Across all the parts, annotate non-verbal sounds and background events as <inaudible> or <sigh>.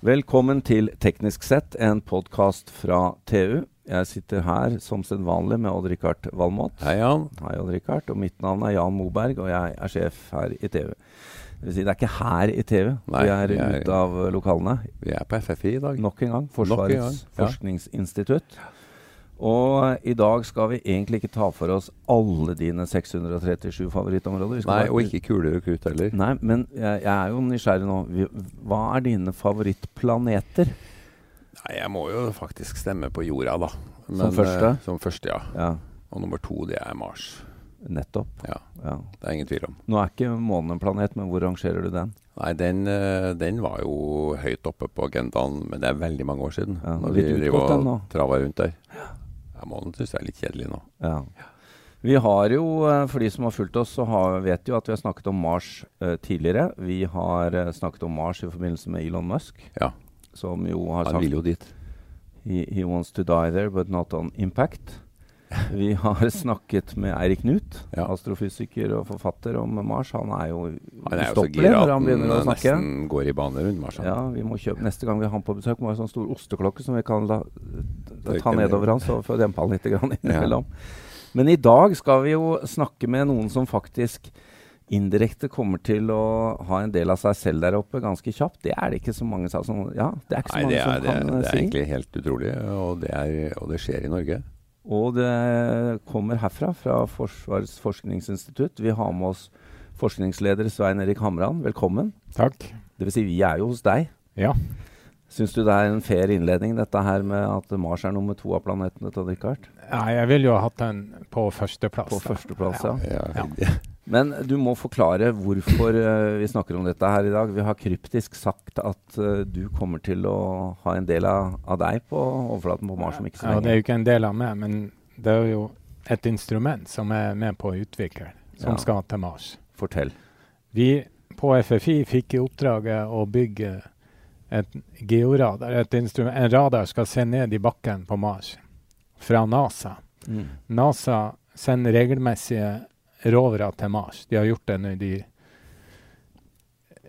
Velkommen til Teknisk sett, en podkast fra TU. Jeg sitter her som sedvanlig med Odd-Rikard Valmot. Hei, Jan. Hei, Odd-Rikard. Og mitt navn er Jan Moberg, og jeg er sjef her i TU. Det vil si, det er ikke her i TU. Nei, vi er er- ute av lokalene. Vi er på FFI i dag. Nok en gang. Forsvarets en gang, ja. forskningsinstitutt. Og i dag skal vi egentlig ikke ta for oss alle dine 637 favorittområder. Nei, og ikke kuler og krutt heller. Nei, men jeg, jeg er jo nysgjerrig nå. Vi, hva er dine favorittplaneter? Nei, jeg må jo faktisk stemme på jorda, da. Som første? eh, som første, ja. Ja, Og nummer to, det er Mars. nettopp. Ja, Ja. det er ingen tvil om. Nå er ikke månen en planet, men hvor rangerer du den? Nei, den, eh, den var jo høyt oppe på agendaen, men det er veldig mange år siden. Ja, når vi driver og trava rundt der. Ja, månen syns jeg er litt kjedelig nå. Ja. Vi har jo, eh, For de som har fulgt oss, så har, vet jo at vi har snakket om Mars uh, tidligere. Vi har uh, snakket om Mars i forbindelse med Elon Musk, Ja, som jo har han sagt vil jo dit. he, he wants to die there, but not on impact. Vi har snakket med Eirik Knut, Ja. astrofysiker og forfatter, om Mars. Han er jo Han er jo så ustoppelig gira når at han han begynner å eh, snakke. nesten går i bane rundt Mars. Ja, vi må kjøpe Neste gang vi har han på besøk, må vi ha en sånn stor osteklokke som vi kan la, ta nedover ned. han, så for å dempe han litt <laughs> innimellom. Ja. Men i dag skal vi jo snakke med noen som faktisk indirekte kommer til å ha en del av seg selv der oppe ganske kjapt. Det er det ikke så mange som Ja, det er ikke så Nei, mange det er, som det, kan si. det er si. egentlig helt utrolig, og det, er, og det skjer i Norge. Og det kommer herfra, fra Forsvarets forskningsinstitutt. Vi har med oss forskningsleder Svein Erik Hamran. Velkommen. Takk. Det vil si, vi er jo hos deg. Ja. Syns du det er en fair innledning, dette her med at Mars er nummer to av planetene til Richard? Nei, jeg ville jo ha hatt den på førsteplass. På førsteplass, ja. Ja, Ja. Men du må forklare hvorfor eh, vi snakker om dette her i dag. Vi har kryptisk sagt at eh, du kommer til å ha en del av, av deg på overflaten på Mars om ikke så lenge. Ja, det er jo ikke en del av meg, men det er jo et instrument som er med på å utvikle, som Ja. skal til Mars. Fortell. Vi på FFI fikk i oppdraget å bygge et georadar, et instrument. En radar skal se ned i bakken på Mars fra NASA. Mm. NASA sender regelmessige rovere til Mars. De har gjort det nå de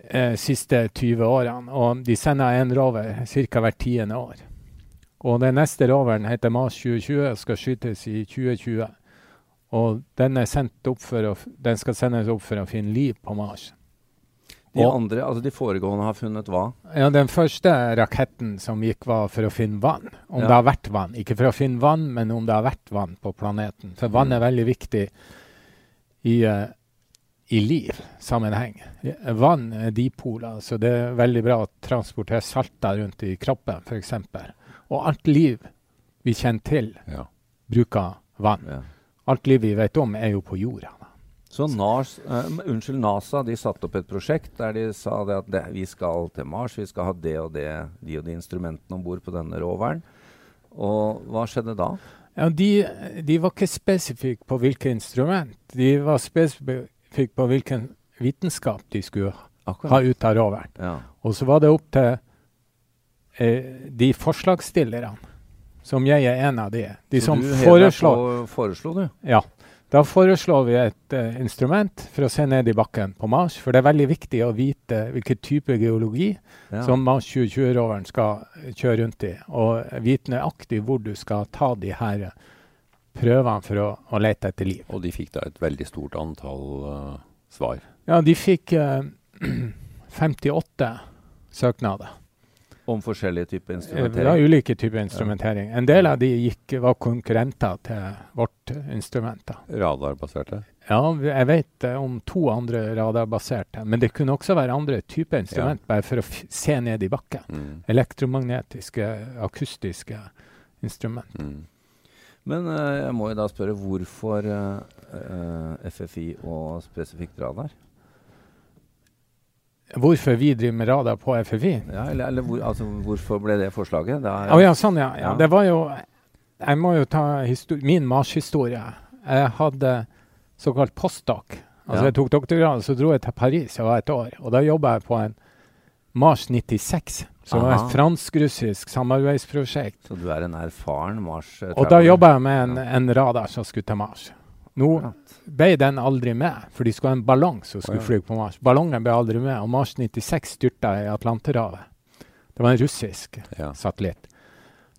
eh, siste 20 årene. Og de sender en rover ca. hvert tiende år. Og den neste roveren heter Mars 2020 og skal skytes i 2020. Og den, å, den skal sendes opp for å finne liv på Mars. De andre, altså de foregående har funnet hva? Ja, Den første raketten som gikk, var for å finne vann. Om Ja. det har vært vann. Ikke for å finne vann, men om det har vært vann på planeten. For vann Mm. er veldig viktig i, eh, i liv-sammenheng. Vann er dipoler, så det er veldig bra å transportere salter rundt i kroppen, f.eks. Og alt liv vi kjenner til, Ja. bruker vann. Ja. Alt liv vi vet om, er jo på jorda. Så NAS, uh, unnskyld, NASA de satte opp et prosjekt der de sa det at det, vi skal til Mars, vi skal ha det og det, de og de instrumentene om bord på denne roveren. Og hva skjedde da? Ja, de, de var ikke spesifikke på hvilket instrument. De var spesifikke på hvilken vitenskap de skulle ha ut av roveren. Ja. Og så var det opp til eh, de forslagsstillerne, som jeg er en av de. De Så som du foreslår på- Foreslo du? Ja. Da foreslår vi et uh, instrument for å se ned i bakken på Mars. For det er veldig viktig å vite hvilken type geologi Ja. som Mars 2020-roveren skal eh, kjøre rundt i. Og vite nøyaktig hvor du skal ta de her eh, prøvene for å, å lete etter liv. Og de fikk da et veldig stort antall uh, svar. Ja, de fikk <clears throat> uh, 58 søknader. Om forskjellige typer instrumentering? Ja, ulike typer instrumentering. En del av de gikk, var konkurrenter til vårt instrument. Radarbaserte. Ja, jeg vet eh, om to andre radarbaserte, men det kunne også være andre typer instrument, bare for å se ned i bakken. Mm. Elektromagnetiske, akustiske instrument. Mm. Men uh, jeg må jo da spørre hvorfor uh, eh, FFI og spesifikt radar? Hvorfor vi driver med radar på FFI? Ja, eller, eller hvor, altså, hvorfor ble det forslaget? Da, ja. Oh, ja, sånn, ja. ja. Det var jo Jeg må jo ta min Mars-historie. Jeg hadde såkalt postdoc. Altså. Jeg tok doktorgrad, så dro jeg til Paris, jeg var et år. Og da jobba jeg på en Mars 96, som var et fransk-russisk samarbeidsprosjekt. Så du er en erfaren Mars? Og da jobba jeg med en, en radar som skulle til Mars. Nå ble den aldri med, for de skulle ha en ballong som skulle fly på Mars. Ballongen ble aldri med, og Mars 96 styrta i Atlanterhavet. Det Det var en russisk Ja. satellitt.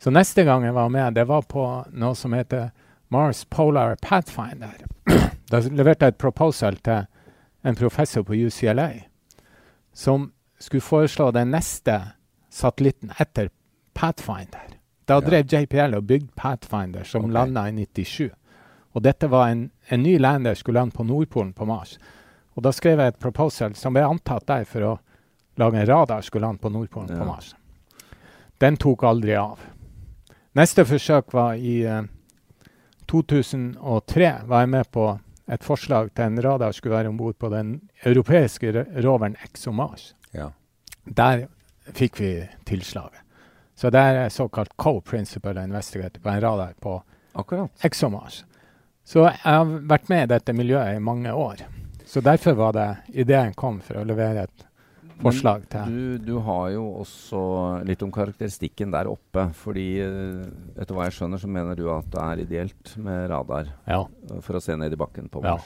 Så neste gang jeg var med, det var på noe som heter Mars Polar Pathfinder. <clears throat> da leverte jeg et proposal til en professor på UCLA som skulle foreslå den neste satellitten etter Pathfinder. Da Ja. drev JPL og bygde Pathfinder, som okay. landa i 97. Og dette var en, en ny lander skulle lande på Nordpolen på Mars. Og da skrev jeg et proposal som ble antatt der for å lage en radar skulle lande på Nordpolen Ja. på Mars. Den tok aldri av. Neste forsøk var i eh, 2003. var jeg med på et forslag til en radar skulle være om bord på den europeiske roveren ExoMars. Ja. Der fikk vi tilslaget. Så det er såkalt co-principle investigator på en radar på. ExoMars. Så jeg har vært med i dette miljøet i mange år. Så derfor var det ideen kom for å levere et forslag til Du, du har jo også litt om karakteristikken der oppe. Fordi eh, etter hva jeg skjønner, så mener du at det er ideelt med radar Ja. for å se ned i bakken på Ja.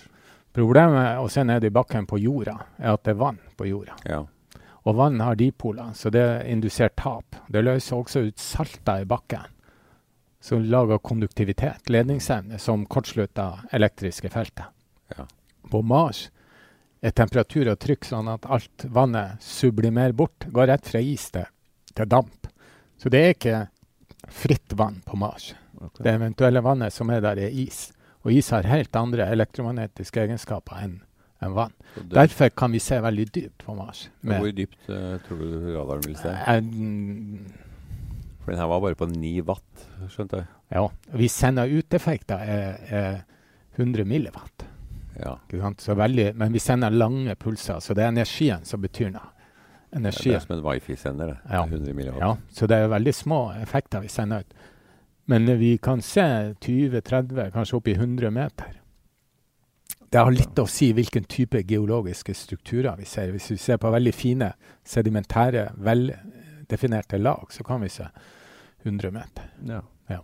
Problemet med å se ned i bakken på jorda, er at det er vann på jorda. ja. Og vann har dipoler, så det er indusert tap. Det løser også ut salter i bakken, som lager konduktivitet, ledningsevne, som kortslutter elektriske feltet. Ja. På Mars er temperatur og trykk sånn at alt vannet sublimerer bort, går rett fra is til, til damp. Så det er ikke fritt vann på Mars. Okay. Det eventuelle vannet som er der, er is. Og is har helt andre elektromagnetiske egenskaper enn enn vann. Derfor kan vi se veldig dypt på Mars. Hvor dypt uh, tror du radaren vil se? Eh, mm, For den her var bare på 9 watt, skjønte jeg. ja, vi sender ut-effekter er, er 100 milliwatt. Ja. Veldig, men vi sender lange pulser, så det er energien som betyr noe. Det er som en wifi-sender. Ja. 100 milliwatt. Ja, så det er veldig små effekter vi sender ut. Men eh, vi kan se 20-30, kanskje opp i 100 meter. Det har litt å si hvilken type geologiske strukturer vi ser. Hvis vi ser på veldig fine, sedimentære, veldefinerte lag, så kan vi se 100 meter. Ja. Ja.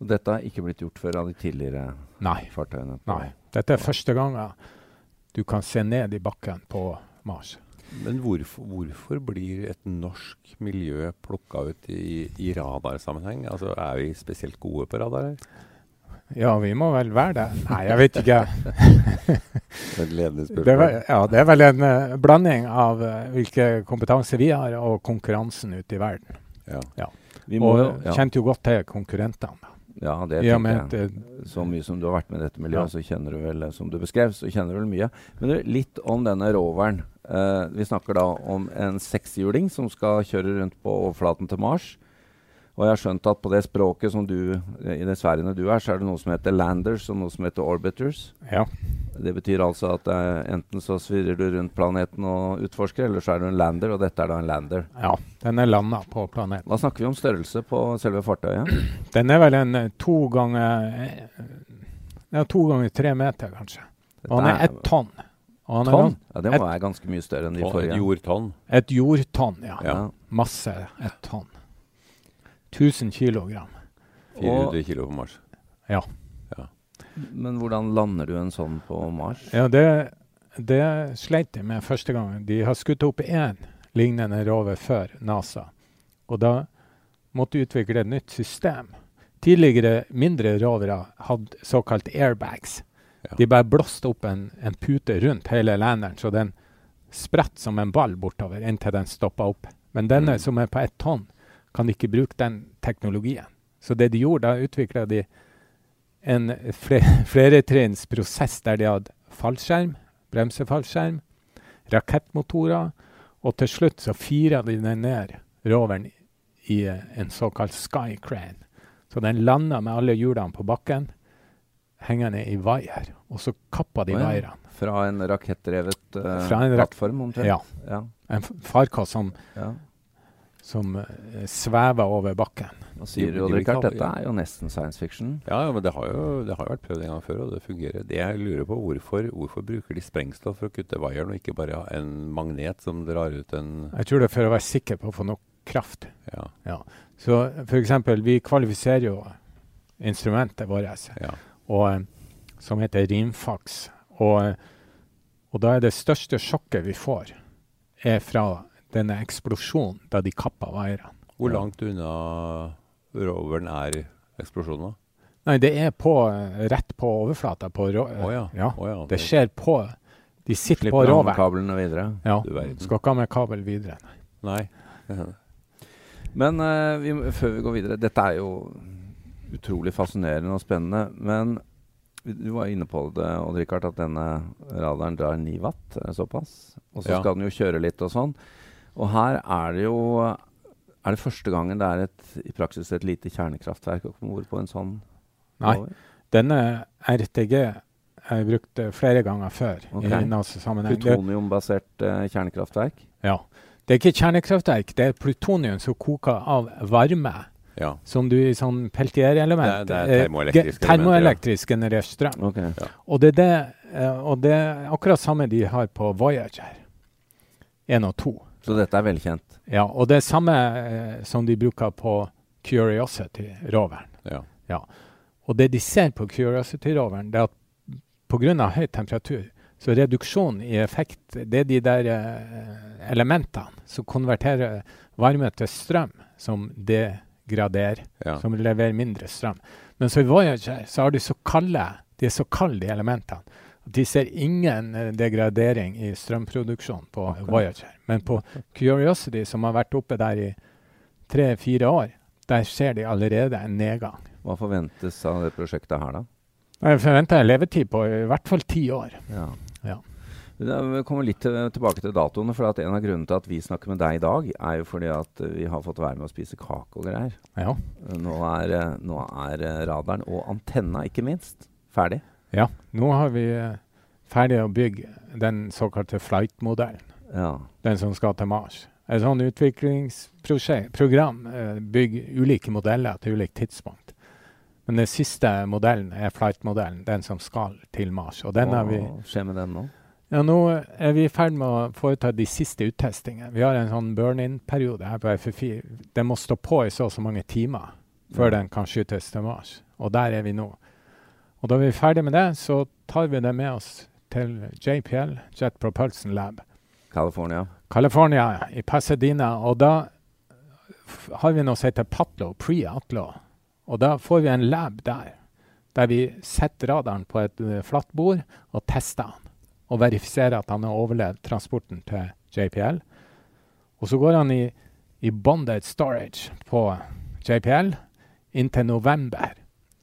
Og dette har ikke blitt gjort før av de tidligere Nei. fartøyene? Nei. Dette er første gangen du kan se ned i bakken på Mars. Men hvorfor, hvorfor blir et norsk miljø plukka ut i, i radarsammenheng? Altså, er vi spesielt gode på radarer? Ja, vi må vel være det. Nei, jeg vet ikke. Det er et ledende <laughs> Det spørsmål. ja, det er vel en uh, blanding av uh, hvilken kompetanse vi har, og konkurransen ute i verden. Ja. Vi må, og ja, kjente jo godt til konkurrentene. ja, det tenker jeg. eh, Så mye som du har vært med i dette miljøet, så kjenner du vel, eh, som du beskrev, så kjenner du vel mye. Men du, litt om denne roveren. Uh, vi snakker da om en sekshjuling som skal kjøre rundt på overflaten til Mars. Og jeg har skjønt at på det språket som du, i det sfærene du er, så er det noe som heter landers og noe som heter orbiters. ja. Det betyr altså at eh, enten så svirrer du rundt planeten og utforsker, eller så er du en lander, og dette er da en lander. ja, den er landa på planeten. Hva snakker vi om størrelse på selve fartøyet? <clears throat> Den er vel en eh, to ganger eh, Ja, to ganger tre meter, kanskje. Og han er ett tonn. Og han er tonn? Er, Ja, det må være ganske mye større enn de forrige. et jordtonn. Et jordtonn, ja. Ja. Masse ett tonn. 1000 kilogram. 400 kilo på Mars. Ja. Men hvordan lander du en sånn på Mars? Ja, det, det sleit de med første gangen. De har skutt opp én lignende rover før NASA. Og da måtte de utvikle et nytt system. Tidligere mindre rovere hadde såkalt airbags. Ja. De bare blåste opp en, en pute rundt hele landeren, så den spratt som en ball bortover inntil den stoppa opp. Men denne Mm. som er på ett tonn, kan ikke bruke den teknologien. Så det de gjorde, da utvikla de en fle <laughs> fleretrinns prosess der de hadde fallskjerm, bremsefallskjerm, rakettmotorer, og til slutt så fira de den ned, roveren, i eh, en såkalt sky crane. Så den landa med alle hjulene på bakken, hengende i vaier, og så kappa de ja. vaierne. Fra en rakettdrevet uh, Fra en rak- plattform, omtrent? Ja, ja. en farkost som, ja. Som eh, svever over bakken. Og sier jo, kalle- Dette er jo nesten science fiction. Ja, ja, men det har, jo, det har jo vært prøvd en gang før, og det fungerer. Det jeg lurer på, hvorfor, hvorfor bruker de sprengstoff for å kutte vaieren, og ikke bare en magnet som drar ut en Jeg tror det er for å være sikker på å få nok kraft. Ja. Så for eksempel, vi kvalifiserer jo instrumentet vårt, ja. og, eh, som heter rimfax. Og, og da er det største sjokket vi får, er fra denne eksplosjonen da de kappa vaierne. Hvor langt unna roveren er eksplosjonen? da? Nei, det er på, eh, rett på overflata på ro oh, ja. ja. Oh, ja, Det skjer på De sitter på Slipper roveren. kablene videre. Ja. Du. Skal ikke ha med kabel videre. Nei. Men uh, vi, før vi går videre Dette er jo utrolig fascinerende og spennende. Men du var inne på det, Odd Rikard, at denne radaren drar 9 watt. er Såpass. Og så Ja. skal den jo kjøre litt og sånn. Og her er det jo Er det første gangen det er et, i praksis et lite kjernekraftverk om bord på en sånn Nei. Denne RTG er brukt eh, flere ganger før Okay. i NASA-sammenheng. Plutoniumbasert uh, kjernekraftverk? ja. det er ikke kjernekraftverk, det er plutonium som koker av varme. Ja. Som du i sånn peltierelement Det er- det er eh, termoelektrisk ja. termoelektrisk generert strøm. Ok. Og det er det, og det er akkurat samme de har på Voyager 1 og 2. Så dette er velkjent. Ja, og det er samme eh, som de bruker på Curiosity-roveren. ja. Og det de ser på Curiosity-roveren, det er at pga. høy temperatur, så reduksjon i effekt, det er de der eh, elementene som konverterer varme til strøm, som degraderer, ja. som leverer mindre strøm. Men så i Voyager så har de så kalde, de er så kalde, de elementene. De ser ingen eh, degradering i strømproduksjon på okay. Voyager. Men på Curiosity, som har vært oppe der i tre-fire år, der ser de allerede en nedgang. Hva forventes av det prosjektet her, da? Jeg forventer en levetid på i hvert fall ti år. Ja. Ja. Vi kommer litt til, tilbake til datoene. for En av grunnene til at vi snakker med deg i dag, er jo fordi at eh, vi har fått være med å spise kake og greier. Ja. Nå er, eh, nå er radaren og antenna, ikke minst, ferdig. Ja. Nå har vi eh, ferdig å bygge den såkalte flight-modellen. Ja. Den som skal til Mars. Et sånn utviklingsprogram eh, bygger ulike modeller til ulikt tidspunkt. Men den siste modellen er flight-modellen, den som skal til Mars. Og den har vi Hva skjer med den nå? Ja, nå er vi i ferd med å foreta de siste uttestingene. Vi har en sånn burn-in-periode her på FFI. Den må stå på i så og så mange timer før Ja. den kan skytes til Mars. Og der er vi nå. Og da vi er ferdig med det, så tar vi det med oss til JPL, Jet Propulsion Lab, California. California, i Pasadena. Og da har vi noe som heter Patlo, pre-Atlo. Og da får vi en lab der, der vi setter radaren på et uh, flatt bord og tester han. Og verifiserer at han har overlevd transporten til JPL. Og så går han i, i bonded storage på JPL inntil november.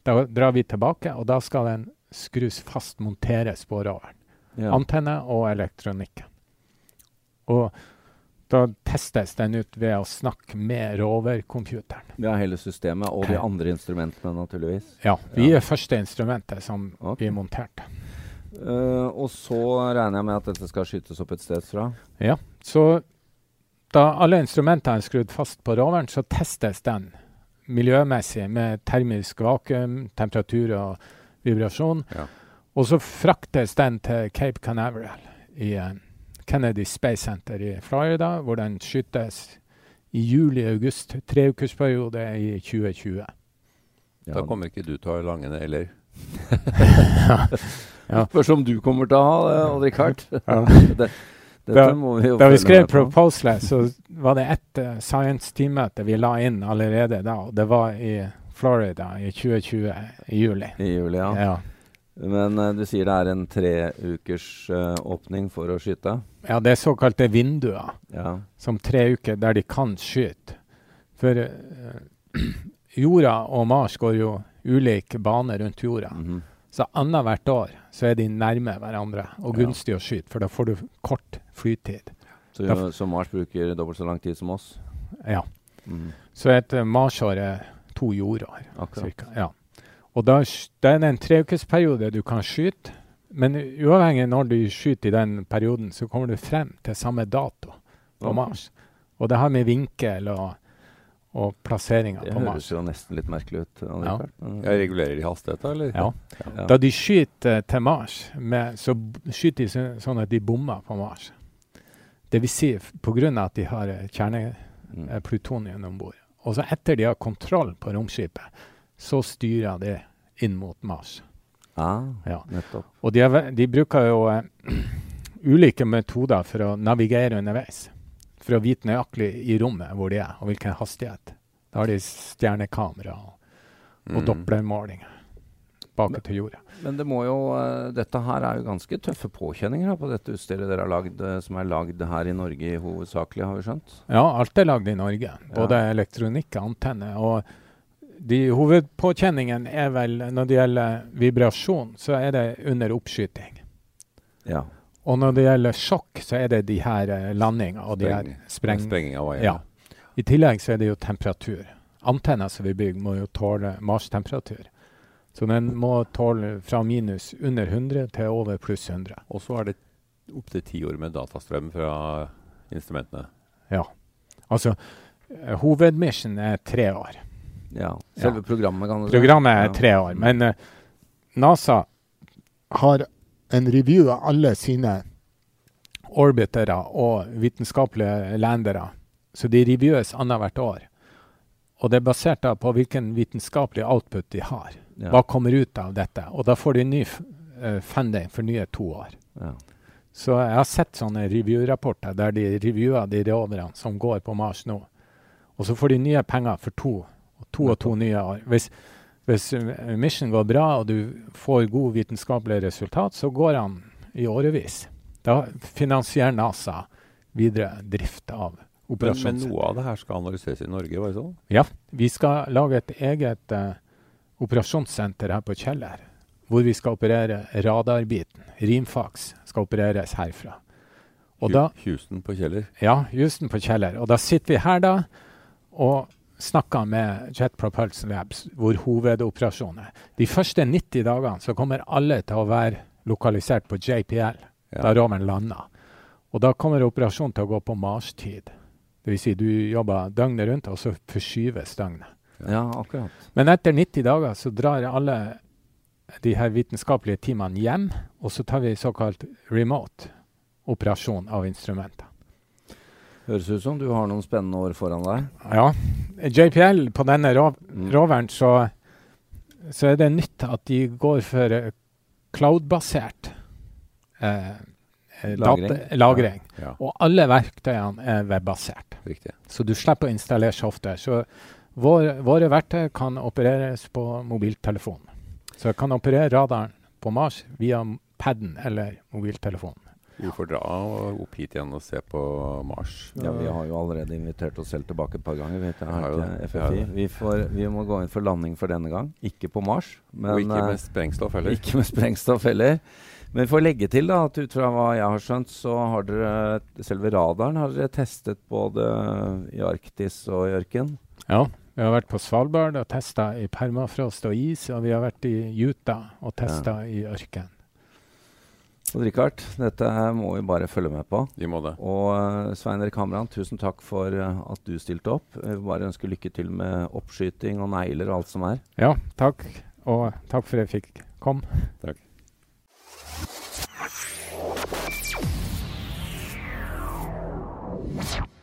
Da drar vi tilbake, og da skal den skrus fast, monteres på roveren Ja. antenne og elektronikken. Og da testes den ut ved å snakke med rovercomputeren. Ja, hele systemet og de andre instrumentene, naturligvis. Ja, vi Ja. er første instrumentet som okay. blir montert. Uh, og så regner jeg med at dette skal skytes opp et sted fra. Ja, så da alle instrumentene er skrudd fast på roveren, så testes den miljømessig med termisk vakuum, temperatur og vibrasjon. Ja. Og så fraktes den til Cape Canaveral i uh, Kennedy Space Center i Florida, hvor den skytes i juli-august, treukersperiode i 2020. Ja. Da kommer ikke du til å ha langene eller? <laughs> Ja. <laughs> Spørs om du kommer til å ha det, Odd Rikard. <laughs> Da- Da vi skrev proposalet, så var det ett uh, science-teammøte vi la inn allerede da. og Det var i Florida i 2020, i juli. I juli, ja. Ja. Men uh, du sier det er en tre ukers eh, åpning for å skyte? ja, det er såkalte vinduer, Ja. som tre uker der de kan skyte. For uh, <clears throat> jorda og Mars går jo ulik bane rundt jorda. Mhm. Så annethvert år så er de nærme hverandre og gunstig å skyte, for da får du kort flytid. Så, Da- så Mars bruker dobbelt så lang tid som oss? Ja. Mm. Så et uh, marsår er to jordår. Cirka, ja. Og da, er det en treukesperiode du kan skyte, men uavhengig når du skyter i den perioden, så kommer du frem til samme dato på. Mars. Og det har med vinkel og, og plasseringa Det høres jo nesten litt merkelig ut. Ja. Mm. Jeg regulerer de hastigheta, eller? Ja. Ja. Da de skyter eh, til Mars, med, så skyter de sånn at de bommer på Mars. Det vil si pga. på at de har kjernepluton Mm. kjerneplutonium om bord. Og så etter de har kontroll på romskipet, så styrer de inn mot Mars. Ah, Ja. nettopp. Og de, har, de bruker jo uh, <clears throat> ulike metoder for å navigere underveis. For å vite nøyaktig i rommet hvor de er, og hvilken hastighet. Da har de stjernekamera og, og Mm. dopplermålinger bak til jorda. Men det må jo, eh, dette her er jo ganske tøffe påkjenninger da, på dette utstyret dere har lagd, eh, som er lagd her i Norge hovedsakelig, har vi skjønt? Ja, alt er lagd i Norge. Både elektronikk og antenne. Og de hovedpåkjenningene er vel, når det gjelder vibrasjon, så er det under oppskyting. Ja. Og når det gjelder sjokk, så er det de her eh, landingene og de her Spreng- spreng... Sprenging av vaier. Ja. I tillegg så er det jo temperatur. Antenner som vi bygger, må jo tåle Mars-temperatur. Så den må tåle fra minus under 100 til over pluss 100. Og så er det opptil ti år med datastrøm fra instrumentene. Ja. Altså, eh, hovedmission er tre år. ja. Selve programmet, kan du si. Programmet er Ja. tre år. Men uh, NASA har en review av alle sine orbitere og vitenskapelige landere. Så de reviewes annethvert år. Og det er basert da på hvilken vitenskapelig output de har. Ja. Hva kommer ut av dette? Og da får de ny eh, funding for nye to år. Ja. Så jeg har sett sånne review-rapporter der de reviewer de roverne som går på Mars nå. Og så får de nye penger for to, to og to nye år. Hvis, hvis mission går bra og du får god vitenskapelig resultat, så går han i årevis. Da finansierer NASA videre drift av Men, men noe av det her skal analyseres i Norge, var det sånn? Ja, vi skal lage et eget uh, operasjonssenter her på Kjeller, hvor vi skal operere radarbiten. Rimfax skal opereres herfra. Og da, Houston på Kjeller. ja, Houston på Kjeller. Og da sitter vi her da og snakker med Jet Propulsion Labs, hvor hovedoperasjonen er. De første 90 dagene så kommer alle til å være lokalisert på JPL, da Ja. roveren lander. Og da kommer operasjonen til å gå på Mars-tid. Det vil si, du jobber døgnet rundt, og så forskyves døgnet. ja, akkurat. Men etter 90 dager så drar alle de her vitenskapelige teamene hjem, og så tar vi såkalt remote operasjon av instrumenter. Høres ut som du har noen spennende år foran deg. Ja, JPL på denne rov Mm. roveren så, så er det nytt at de går for eh, cloud-basert eh, eh, Lagring. lagring. Ja, Og alle verktøyene er webbasert. riktig. Så du slipper å installere software. Så vår, våre verktøy kan opereres på mobiltelefonen. Så jeg kan operere radaren på Mars via paden eller mobiltelefonen. Vi får dra opp hit igjen og se på Mars. Ja, Vi har jo allerede invitert oss selv tilbake et par ganger. Ja. Ja, FFI. Vi, får, vi må gå inn for landing for denne gang. Ikke på Mars, men og ikke eh, med sprengstoff heller. Ikke med sprengstoff heller. Men for å legge til da, at ut fra hva jeg har skjønt, så har dere selve radaren har dere testet både i Arktis og i ørken. Ja, vi har vært på Svalbard og testa i permafrost og is, og vi har vært i Utah og testa i ørken. Og Richard, dette må vi bare følge med på. Vi må det. Og eh, Svein Erik Hamran, tusen takk for eh, at du stilte opp. Jeg vil bare ønske lykke til med oppskyting og negler og alt som er. Ja, takk. Og takk for at jeg fikk komme. Takk. you